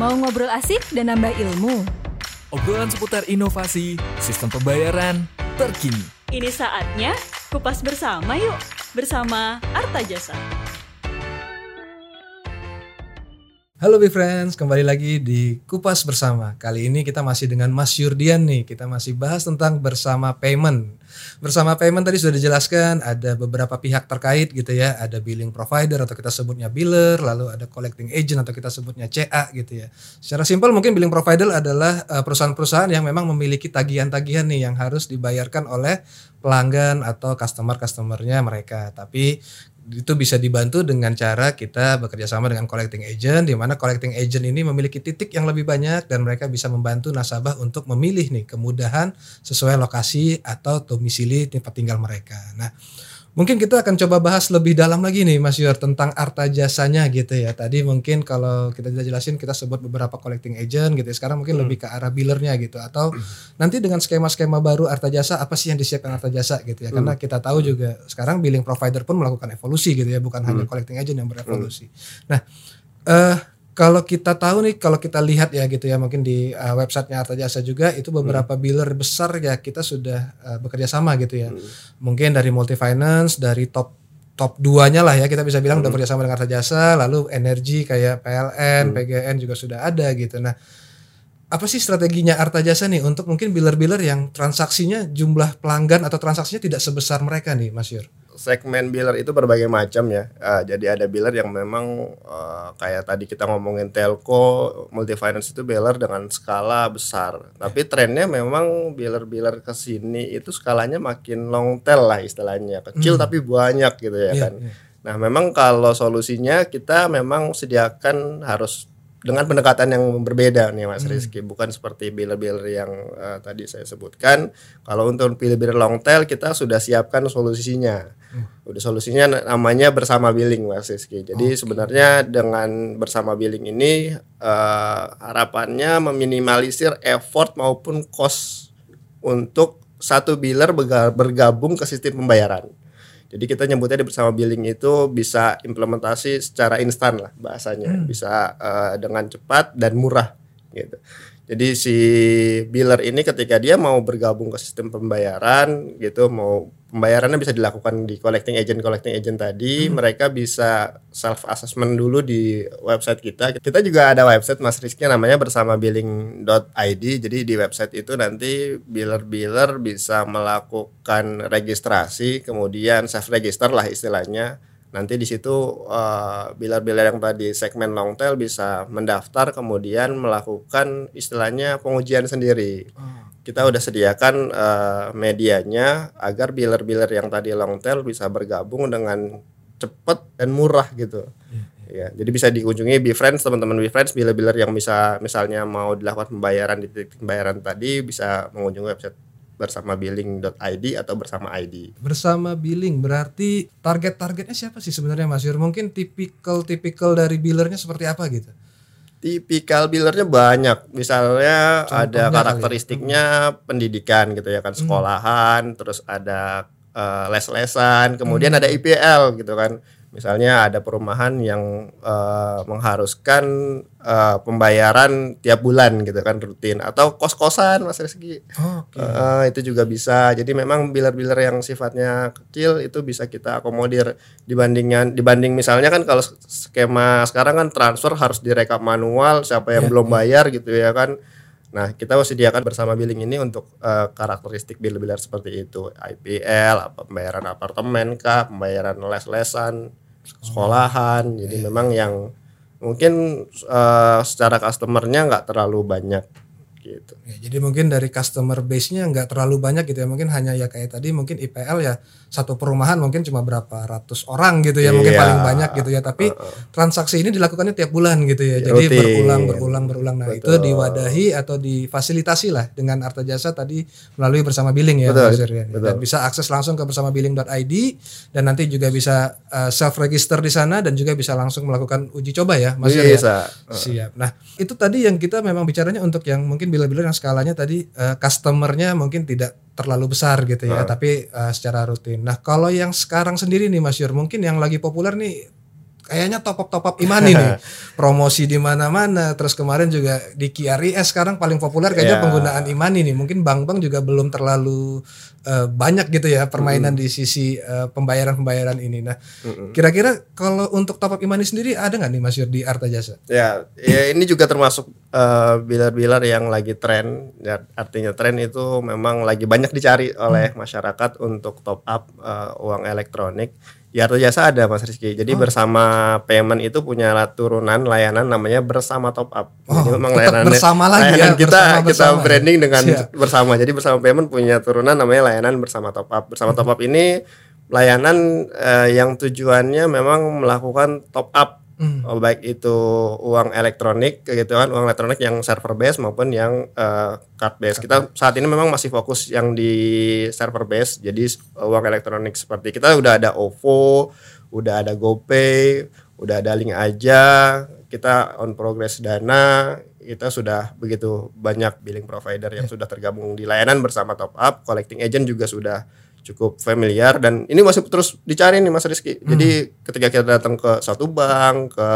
Mau ngobrol asik dan nambah ilmu? Obrolan seputar inovasi, sistem pembayaran, terkini. Ini saatnya kupas bersama yuk, bersama Arta Jasa. Halo Big Friends, kembali lagi di Kupas Bersama. Kali ini kita masih dengan Mas Yurdian nih. Kita masih bahas tentang bersama payment. Bersama payment tadi sudah dijelaskan ada beberapa pihak terkait gitu ya. Ada billing provider atau kita sebutnya biller, lalu ada collecting agent atau kita sebutnya CA gitu ya. Secara simpel mungkin billing provider adalah uh, perusahaan-perusahaan yang memang memiliki tagihan-tagihan nih yang harus dibayarkan oleh pelanggan atau customer-customernya mereka. Tapi itu bisa dibantu dengan cara kita bekerja sama dengan collecting agent di mana collecting agent ini memiliki titik yang lebih banyak dan mereka bisa membantu nasabah untuk memilih nih kemudahan sesuai lokasi atau domisili tempat tinggal mereka. Nah, Mungkin kita akan coba bahas lebih dalam lagi nih Mas Yur tentang arta jasanya gitu ya. Tadi mungkin kalau kita sudah jelasin kita sebut beberapa collecting agent gitu ya. Sekarang mungkin hmm. lebih ke arah billernya gitu atau nanti dengan skema-skema baru arta jasa apa sih yang disiapkan arta jasa gitu ya. Karena hmm. kita tahu juga sekarang billing provider pun melakukan evolusi gitu ya, bukan hmm. hanya collecting agent yang berevolusi. Hmm. Nah, uh, kalau kita tahu nih kalau kita lihat ya gitu ya mungkin di uh, websitenya Arta Jasa juga itu beberapa hmm. biller besar ya kita sudah uh, bekerja sama gitu ya hmm. mungkin dari multi finance dari top top duanya lah ya kita bisa bilang hmm. udah bekerja sama dengan Arta Jasa lalu energi kayak PLN hmm. PGN juga sudah ada gitu nah apa sih strateginya Arta Jasa nih untuk mungkin biller-biller yang transaksinya jumlah pelanggan atau transaksinya tidak sebesar mereka nih Mas Yur? Segmen biller itu berbagai macam ya. Uh, jadi ada biller yang memang uh, kayak tadi kita ngomongin telco, multi finance itu biller dengan skala besar. Tapi trennya memang biller-biller ke sini itu skalanya makin long tail lah istilahnya. Kecil hmm. tapi banyak gitu ya yeah, kan. Yeah. Nah, memang kalau solusinya kita memang sediakan harus dengan pendekatan yang berbeda nih Mas hmm. Rizky bukan seperti biller-biller yang uh, tadi saya sebutkan kalau untuk biller-biller long tail kita sudah siapkan solusinya hmm. udah solusinya namanya bersama billing Mas Rizky jadi okay. sebenarnya dengan bersama billing ini uh, harapannya meminimalisir effort maupun cost untuk satu biller bergabung ke sistem pembayaran jadi kita nyebutnya di bersama billing itu bisa implementasi secara instan lah bahasanya, hmm. bisa uh, dengan cepat dan murah gitu. Jadi si biller ini ketika dia mau bergabung ke sistem pembayaran gitu, mau pembayarannya bisa dilakukan di collecting agent collecting agent tadi, hmm. mereka bisa self assessment dulu di website kita. Kita juga ada website Mas Rizky namanya bersama billing.id. Jadi di website itu nanti biller-biller bisa melakukan registrasi, kemudian self register lah istilahnya nanti di situ uh, bilar-bilar yang tadi segmen long tail bisa mendaftar kemudian melakukan istilahnya pengujian sendiri. Hmm. Kita udah sediakan uh, medianya agar bilar-bilar yang tadi long tail bisa bergabung dengan cepat dan murah gitu. Hmm. Ya, jadi bisa dikunjungi BeFriends teman-teman BeFriends bilar-bilar yang bisa misalnya mau dilakukan pembayaran di titik pembayaran tadi bisa mengunjungi website bersama billing.id atau bersama ID. Bersama billing berarti target-targetnya siapa sih sebenarnya Mas Yur? Mungkin tipikal-tipikal dari billernya seperti apa gitu? Tipikal billernya banyak. Misalnya Contohnya ada ya? karakteristiknya ya. pendidikan gitu ya kan hmm. sekolahan, hmm. terus ada uh, les-lesan, kemudian hmm. ada IPL gitu kan Misalnya ada perumahan yang uh, mengharuskan uh, pembayaran tiap bulan gitu kan rutin atau kos-kosan Mas Rizky. Oh, okay. uh, itu juga bisa. Jadi memang biler-biler yang sifatnya kecil itu bisa kita akomodir dibandingkan dibanding misalnya kan kalau skema sekarang kan transfer harus direkap manual siapa yang yeah, belum yeah. bayar gitu ya kan. Nah, kita sediakan bersama billing ini untuk uh, karakteristik bill-biller seperti itu, IPL, pembayaran apartemen kah, pembayaran les-lesan, sekolahan. Jadi memang yang mungkin uh, secara customernya nggak terlalu banyak gitu. Ya, jadi mungkin dari customer base-nya nggak terlalu banyak gitu ya. Mungkin hanya ya kayak tadi mungkin IPL ya satu perumahan mungkin cuma berapa ratus orang gitu ya, iya. mungkin paling banyak gitu ya. Tapi uh, transaksi ini dilakukannya tiap bulan gitu ya. Jadi rutin. berulang berulang berulang. Nah, Betul. itu diwadahi atau difasilitasi lah dengan Arta Jasa tadi melalui bersama billing ya, Betul. Ya. Betul. Dan bisa akses langsung ke bersama billing.id dan nanti juga bisa uh, eh, self register di sana dan juga bisa langsung melakukan uji coba ya, Mas ya? Bisa. Ya. Siap. Nah, itu tadi yang kita memang bicaranya untuk yang mungkin bila-bila yang skalanya tadi uh, customernya mungkin tidak terlalu besar gitu ya, uh. tapi uh, secara rutin. Nah, kalau yang sekarang sendiri nih Mas Yur, mungkin yang lagi populer nih kayaknya top up top up imani nih promosi di mana-mana terus kemarin juga di QRIS sekarang paling populer kayaknya Ya. penggunaan imani nih mungkin bank-bank juga belum terlalu eh, banyak gitu ya permainan di sisi eh, pembayaran-pembayaran ini. Nah kira-kira kalau untuk top up imani sendiri ada nggak nih Mas Yur di Arta Jasa Ya, ya ini juga termasuk eh, bilar-bilar yang lagi tren. Ya, artinya tren itu memang lagi banyak dicari oleh masyarakat untuk top up eh, uang elektronik. Ya Arta Jasa ada Mas Rizky. Jadi bersama payment itu punya turunan layanan namanya bersama top up. Jadi Oh, memang layanan bersama lagi ya, kita bersama- kita bersama ya. branding dengan Siap. bersama. Jadi bersama payment punya turunan namanya layanan bersama top up. Bersama top up ini layanan eh, yang tujuannya memang melakukan top up Hmm. Oh, baik itu uang elektronik gitu kan uang elektronik yang server base maupun yang eh, card base. Kita saat ini memang masih fokus yang di server base jadi eh, uang elektronik seperti kita udah ada OVO udah ada GoPay udah ada link aja kita on progress dana kita sudah begitu banyak billing provider yang sudah tergabung di layanan bersama top up collecting agent juga sudah cukup familiar dan ini masih terus dicari nih Mas Rizky. Jadi ketika kita datang ke suatu bank, ke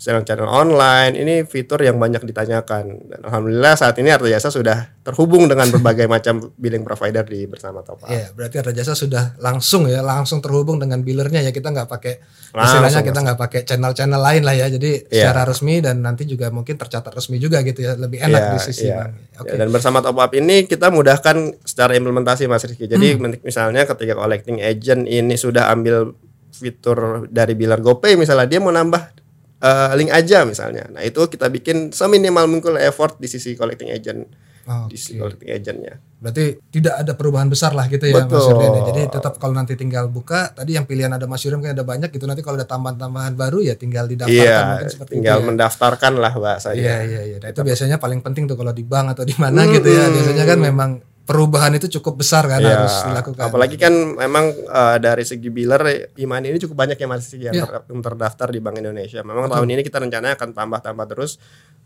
channel-channel online, ini fitur yang banyak ditanyakan. Dan alhamdulillah saat ini Arta Jasa sudah terhubung dengan berbagai macam billing provider di bersama Top Up. Iya, berarti Arta Jasa sudah langsung ya, langsung terhubung dengan billernya ya. Kita nggak pakai istilahnya kita nggak pakai channel-channel lain lah ya. Jadi Iya. secara resmi dan nanti juga mungkin tercatat resmi juga gitu ya. Lebih enak Iya, di sisi iya. bank. Oke. Ya, dan bersama Top Up ini kita mudahkan secara implementasi Mas Rizky. Jadi Hmm. misalnya ketika collecting agent ini sudah ambil fitur dari biller GoPay misalnya dia mau nambah eh, link aja misalnya. Nah, itu kita bikin seminimal mungkin effort di sisi collecting agent. Oh, Di sisi collecting agentnya. Berarti tidak ada perubahan besar lah gitu ya Mas Betul. Yurden ya. Jadi tetap kalau nanti tinggal buka, tadi yang pilihan ada Mas Yurden mungkin ada banyak gitu. Nanti kalau ada tambahan-tambahan baru ya tinggal didaftarkan Iya, mungkin seperti tinggal itu ya. mendaftarkan lah bahasanya. Iya iya iya. Nah, itu biasanya paling penting tuh kalau di bank atau di mana gitu ya. Biasanya kan memang perubahan itu cukup besar kan Iya, harus dilakukan. Apalagi kan memang eh, dari segi biller Imani ini cukup banyak yang masih yang, Iya. ter- yang terdaftar di Bank Indonesia. Memang tahun ini kita rencananya akan tambah-tambah terus.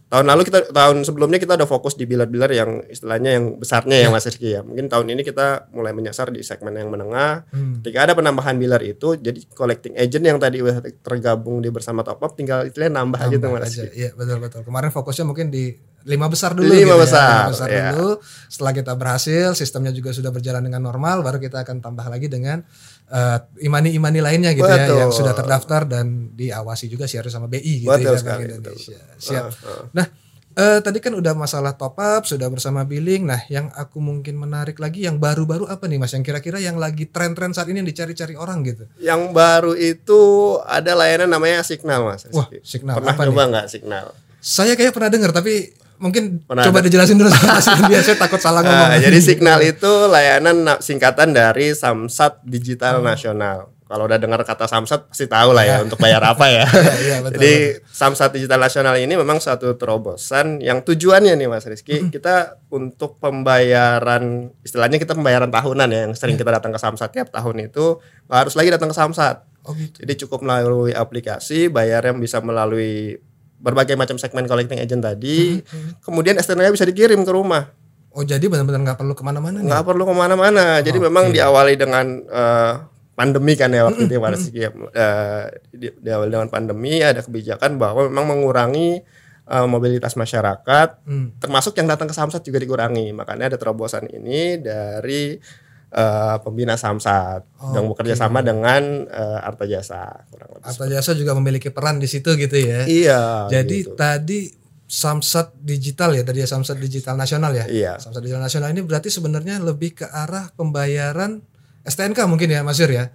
Tahun lalu kita tahun sebelumnya kita udah fokus di biller-biller yang istilahnya yang besarnya Iya. yang Mas Rizky ya. Mungkin tahun ini kita mulai menyasar di segmen yang menengah. Hmm. Ketika ada penambahan biller itu jadi collecting agent yang tadi udah tergabung di bersama top up tinggal istilahnya nambah, aja tuh Mas. Rizky. Iya betul betul. Kemarin fokusnya mungkin di lima besar dulu. Lima gitu besar, Ya. Lima besar iya. dulu. Setelah kita berhasil, sistemnya juga sudah berjalan dengan normal, baru kita akan tambah lagi dengan eh, imani-imani lainnya gitu ya, Betul. yang sudah terdaftar dan diawasi juga sih harus sama BI gitu Betul ya Bank sekali, Indonesia. Siap. Uh, uh. Nah. eh, tadi kan udah masalah top up, sudah bersama billing. Nah, yang aku mungkin menarik lagi yang baru-baru apa nih Mas? Yang kira-kira yang lagi tren-tren saat ini yang dicari-cari orang gitu. Yang baru itu ada layanan namanya Signal Mas. Wah. Signal. Pernah Apa coba nggak Signal? Saya kayak pernah dengar tapi mungkin Pernah coba ada. dijelasin dulu India. Saya takut salah ngomong. Ah, jadi Signal itu layanan na- singkatan dari Samsat Digital Nasional. Kalau udah dengar kata Samsat pasti tahu lah ya untuk bayar apa ya. iya, betul, jadi Samsat Digital Nasional ini memang suatu terobosan yang tujuannya nih Mas Rizky, kita untuk pembayaran istilahnya kita pembayaran tahunan ya yang sering kita datang ke Samsat tiap tahun itu harus lagi datang ke Samsat. Oh gitu. Jadi cukup melalui aplikasi, bayarnya bisa melalui berbagai macam segmen collecting agent tadi. Kemudian STNK bisa dikirim ke rumah, Oh jadi benar-benar nggak perlu ke mana-mana nih. nggak perlu ke mana-mana. Jadi memang diawali dengan eh, pandemi kan ya waktu itu pada segi ya. Eh, di- diawali dengan pandemi ada kebijakan bahwa memang mengurangi eh, mobilitas masyarakat, Hmm. termasuk yang datang ke Samsat juga dikurangi. Makanya ada terobosan ini dari eh, pembina Samsat yang bekerja sama dengan eh, Arta Jasa kurang lebih. Arta Jasa juga memiliki peran di situ gitu ya. Iya. Jadi gitu. tadi Samsat Digital ya tadi ya Samsat Digital Nasional ya. Iya. Samsat Digital Nasional ini berarti sebenarnya lebih ke arah pembayaran STNK mungkin ya Mas Yur ya.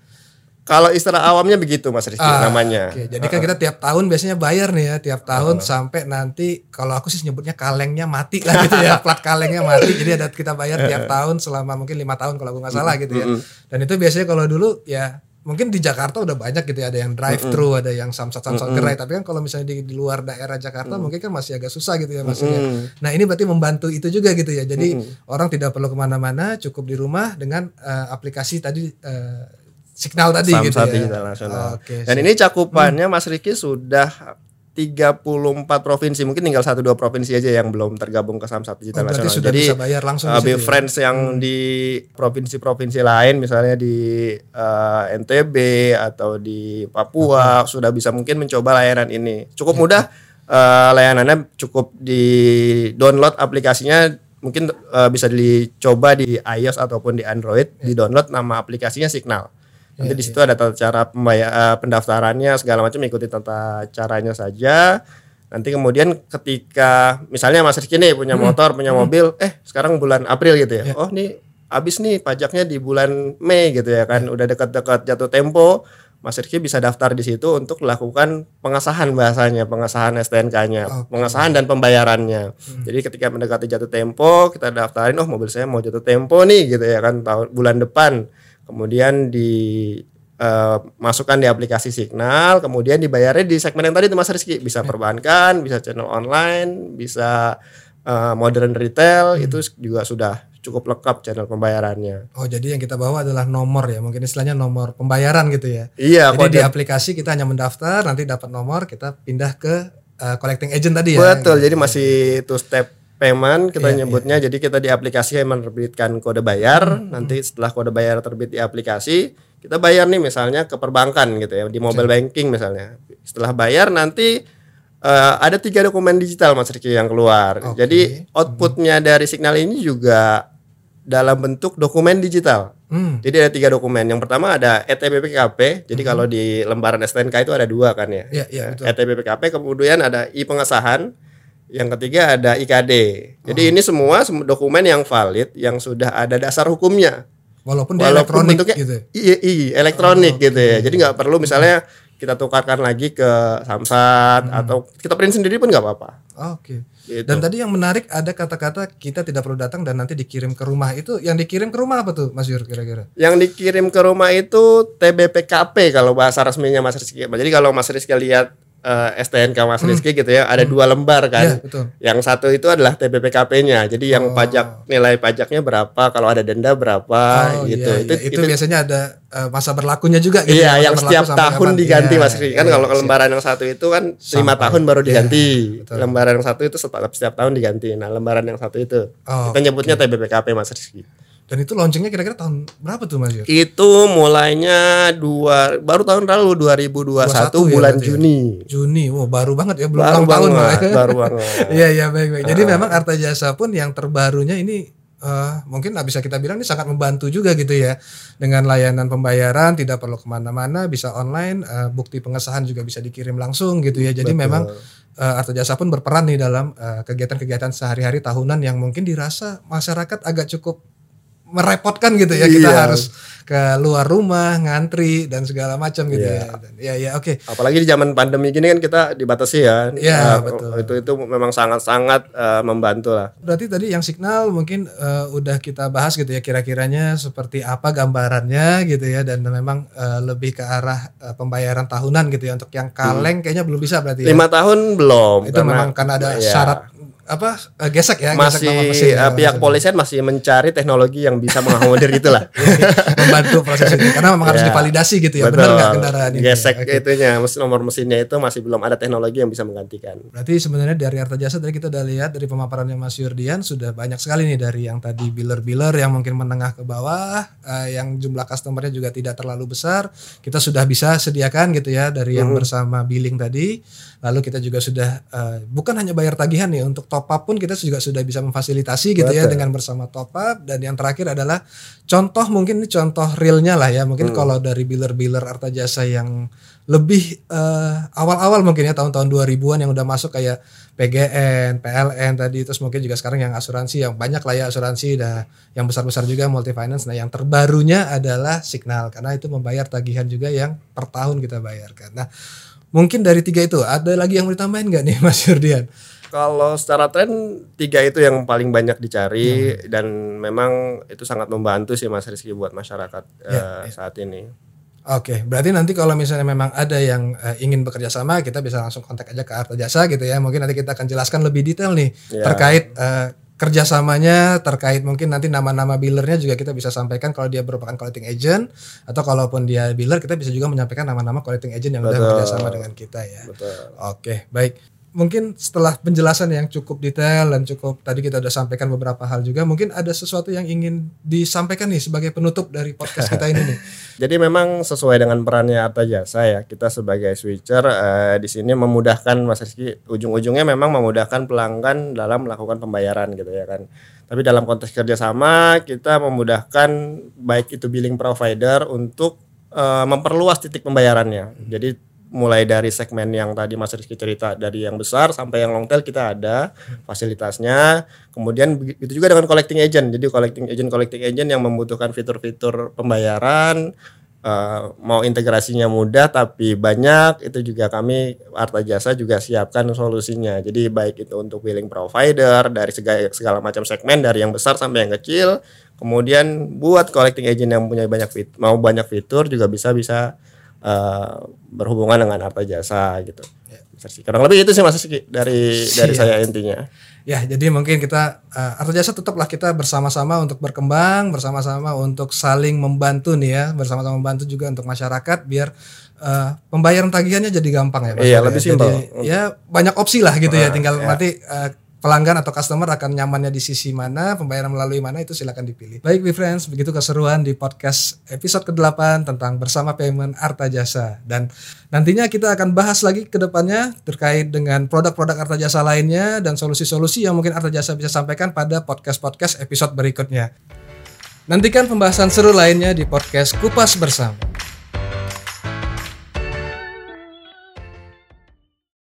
Kalau istilah awamnya begitu Mas Rizky Ah, namanya. Oke, jadi kan kita tiap tahun biasanya bayar nih ya, tiap tahun sampai nanti kalau aku sih nyebutnya kalengnya mati lah gitu ya, plat kalengnya mati. Jadi ada kita bayar tiap tahun selama mungkin lima tahun kalau aku nggak salah gitu ya. Dan itu biasanya kalau dulu ya mungkin di Jakarta udah banyak gitu ya, ada yang drive thru, ada yang samsat samsat gerai. Tapi kan kalau misalnya di, di luar daerah Jakarta mungkin kan masih agak susah gitu ya maksudnya. Nah ini berarti membantu itu juga gitu ya. Jadi orang tidak perlu ke mana-mana, cukup di rumah dengan eh, aplikasi tadi eh, signal tadi gitu Samsat ya. Digital Nasional. Oke. Dan ini cakupannya Mas Riki sudah 34 provinsi mungkin tinggal satu dua provinsi aja yang belum tergabung ke Samsat Digital Oh, Nasional. sudah Jadi bisa bayar langsung uh, di situ ya? friends yang di provinsi-provinsi lain misalnya di uh, NTB atau di Papua sudah bisa mungkin mencoba layanan ini. Cukup Ya. mudah uh, layanannya cukup di download aplikasinya mungkin uh, bisa dicoba di iOS ataupun di Android di download nama aplikasinya Signal. Nanti di situ ada tata cara pembayar, uh, pendaftarannya segala macam ikuti tata caranya saja. Nanti kemudian ketika misalnya Mas Rizky nih punya motor, punya mobil, eh sekarang bulan April gitu ya. Oh, nih habis nih pajaknya di bulan Mei gitu ya kan. Udah dekat-dekat jatuh tempo, Mas Rizky bisa daftar di situ untuk melakukan pengesahan bahasanya, pengesahan STNK-nya, pengesahan dan pembayarannya. Jadi ketika mendekati jatuh tempo, kita daftarin oh mobil saya mau jatuh tempo nih gitu ya kan tahun bulan depan. Kemudian di eh, masukkan di aplikasi Signal, kemudian dibayarnya di segmen yang tadi itu Mas Rizky, bisa perbankan, bisa channel online, bisa eh, modern retail, itu juga sudah cukup lengkap channel pembayarannya. Oh jadi yang kita bawa adalah nomor ya mungkin istilahnya nomor pembayaran gitu ya. Iya, Jadi di aplikasi kita hanya mendaftar nanti dapat nomor kita pindah ke uh, collecting agent tadi ya. Betul, jadi masih two step payment kita Iya, nyebutnya. Jadi kita di aplikasi menerbitkan kode bayar, Hmm, nanti setelah kode bayar terbit di aplikasi, kita bayar nih misalnya ke perbankan gitu ya, di mobile banking misalnya. Setelah bayar nanti eh, ada tiga dokumen digital Mas Riki yang keluar. Oke. Jadi outputnya dari signal ini juga dalam bentuk dokumen digital. Hmm. Jadi ada tiga dokumen. Yang pertama ada E ETBPKP. Jadi kalau di lembaran STNK itu ada dua kan ya. Iya, iya, betul. ETBPKP kemudian ada i pengesahan. Yang ketiga ada IKD. Jadi Oh. ini semua sem- dokumen yang valid yang sudah ada dasar hukumnya. Walaupun di Walaupun elektronik bentuknya gitu. iya, iya, elektronik gitu ya. Jadi nggak perlu misalnya kita tukarkan lagi ke Samsat atau kita print sendiri pun nggak apa-apa. Oke. Gitu. Dan tadi yang menarik ada kata-kata kita tidak perlu datang dan nanti dikirim ke rumah itu yang dikirim ke rumah apa tuh Mas Yur kira-kira? Yang dikirim ke rumah itu TBPKP kalau bahasa resminya Mas Rizky. Jadi kalau Mas Rizky lihat eh, STNK Mas Rizky gitu ya, ada dua lembar Iya, kan. betul. Yang satu itu adalah TBPKP-nya. Jadi yang Oh. pajak nilai pajaknya berapa, kalau ada denda berapa Oh, gitu. iya, itu, iya. itu biasanya ada uh, masa berlakunya juga gitu. Iya, masa yang setiap tahun kapan. diganti Iya, Mas Rizky. Kan iya, kalau siap. lembaran yang satu itu kan lima tahun baru Iya, diganti. betul. lembaran yang satu itu setiap, setiap tahun diganti. Nah, lembaran yang satu itu Oh, kita nyebutnya TBPKP Mas Rizky. Dan itu launchingnya kira-kira tahun berapa tuh Mas Yur? Itu mulainya dua baru tahun lalu 2021 21 ya bulan ya? Juni. Juni, wow baru banget ya belum Baru tahun malah. baru banget. Iya iya baik baik. Jadi memang Arta Jasa pun yang terbarunya ini eh, mungkin nggak bisa kita bilang ini sangat membantu juga gitu ya dengan layanan pembayaran tidak perlu ke mana-mana bisa online eh, bukti pengesahan juga bisa dikirim langsung gitu ya. Jadi memang eh, Arta Jasa pun berperan nih dalam kegiatan-kegiatan sehari-hari tahunan yang mungkin dirasa masyarakat agak cukup merepotkan gitu ya kita Iya. harus ke luar rumah ngantri dan segala macam gitu Iya. ya. Dan- Ya ya oke. Apalagi di zaman pandemi gini kan kita dibatasi ya. Iya, Nah, betul. Itu itu memang sangat-sangat eh, membantu lah. Berarti tadi yang signal mungkin eh, udah kita bahas gitu ya kira-kiranya seperti apa gambarannya gitu ya dan memang eh, lebih ke arah eh, pembayaran tahunan gitu ya untuk yang kaleng kayaknya belum bisa berarti ya. Lima tahun belum. Itu memang karena ada ya, syarat apa eh, gesek ya gesek masih nomor mesin ya, eh, pihak maksudnya. polisian masih mencari teknologi yang bisa mengakomodir itulah. membantu proses itu karena memang harus Ya. divalidasi gitu ya Betul. benar nggak kendaraan ini Gesek Oke. itunya, mesin nomor mesinnya itu masih belum ada teknologi yang bisa menggantikan. Berarti sebenarnya dari Arta Jasa tadi kita udah lihat dari pemaparannya Mas Yurdian sudah banyak sekali nih dari yang tadi biller-biller yang mungkin menengah ke bawah, eh, yang jumlah customernya juga tidak terlalu besar, kita sudah bisa sediakan gitu ya dari yang bersama billing tadi. Lalu kita juga sudah eh, bukan hanya bayar tagihan nih untuk top up pun kita juga sudah bisa memfasilitasi gitu ya Betul. dengan bersama top up. Dan yang terakhir adalah contoh mungkin ini contoh realnya lah ya. Mungkin kalau dari biller-biller Arta Jasa yang lebih eh, awal-awal mungkin ya tahun-tahun 2000-an yang udah masuk kayak PGN, PLN tadi. Terus mungkin juga sekarang yang asuransi yang banyak lah ya asuransi. Dah yang besar-besar juga multi finance nah yang terbarunya adalah Signal. Karena itu membayar tagihan juga yang per tahun kita bayarkan. Nah, mungkin dari tiga itu ada lagi yang mau ditambahin nggak nih Mas Yurdian? Kalau secara tren tiga itu yang paling banyak dicari Hmm. dan memang itu sangat membantu sih Mas Rizky buat masyarakat Ya, eh, saat ini. Oke, berarti nanti kalau misalnya memang ada yang eh, ingin bekerja sama, kita bisa langsung kontak aja ke Arta Jasa gitu ya. Mungkin nanti kita akan jelaskan lebih detail nih Ya. terkait eh, kerjasamanya terkait mungkin nanti nama-nama billernya juga kita bisa sampaikan kalau dia merupakan collecting agent atau kalaupun dia biller kita bisa juga menyampaikan nama-nama collecting agent yang udah Betul. kerjasama dengan kita ya. Betul. Oke, baik. Mungkin setelah penjelasan yang cukup detail dan cukup tadi kita udah sampaikan beberapa hal juga, mungkin ada sesuatu yang ingin disampaikan nih sebagai penutup dari podcast kita ini nih. Jadi memang sesuai dengan perannya Arta Jasa ya, kita sebagai switcher eh, di sini memudahkan Mas Rizky ujung-ujungnya memang memudahkan pelanggan dalam melakukan pembayaran gitu ya kan. Tapi dalam konteks kerjasama kita memudahkan baik itu billing provider untuk eh, memperluas titik pembayarannya. Jadi mulai dari segmen yang tadi Mas Rizky cerita dari yang besar sampai yang long tail kita ada fasilitasnya. Kemudian begitu juga dengan collecting agent. Jadi collecting agent collecting agent yang membutuhkan fitur-fitur pembayaran eh, mau integrasinya mudah tapi banyak itu juga kami Arta Jasa juga siapkan solusinya. Jadi baik itu untuk billing provider dari segala, segala macam segmen dari yang besar sampai yang kecil. Kemudian buat collecting agent yang punya banyak fit, mau banyak fitur juga bisa bisa eh, berhubungan dengan Arta Jasa gitu. Kurang lebih itu sih Mas dari dari Siap. saya intinya. Ya, jadi mungkin kita uh, Arta Jasa tetaplah kita bersama-sama untuk berkembang, bersama-sama untuk saling membantu nih ya, bersama-sama membantu juga untuk masyarakat biar uh, pembayaran tagihannya jadi gampang ya. Pak. Iya, Ya, lebih jadi, simpel. Ya banyak opsi lah gitu ya, Nah, tinggal ya. nanti uh, pelanggan atau customer akan nyamannya di sisi mana, pembayaran melalui mana itu silakan dipilih. Baik, We Friends, begitu keseruan di podcast episode ke-8 tentang bersama payment Arta Jasa dan nantinya kita akan bahas lagi ke depannya terkait dengan produk-produk Arta Jasa lainnya dan solusi-solusi yang mungkin Arta Jasa bisa sampaikan pada podcast-podcast episode berikutnya. Nantikan pembahasan seru lainnya di podcast Kupas Bersama.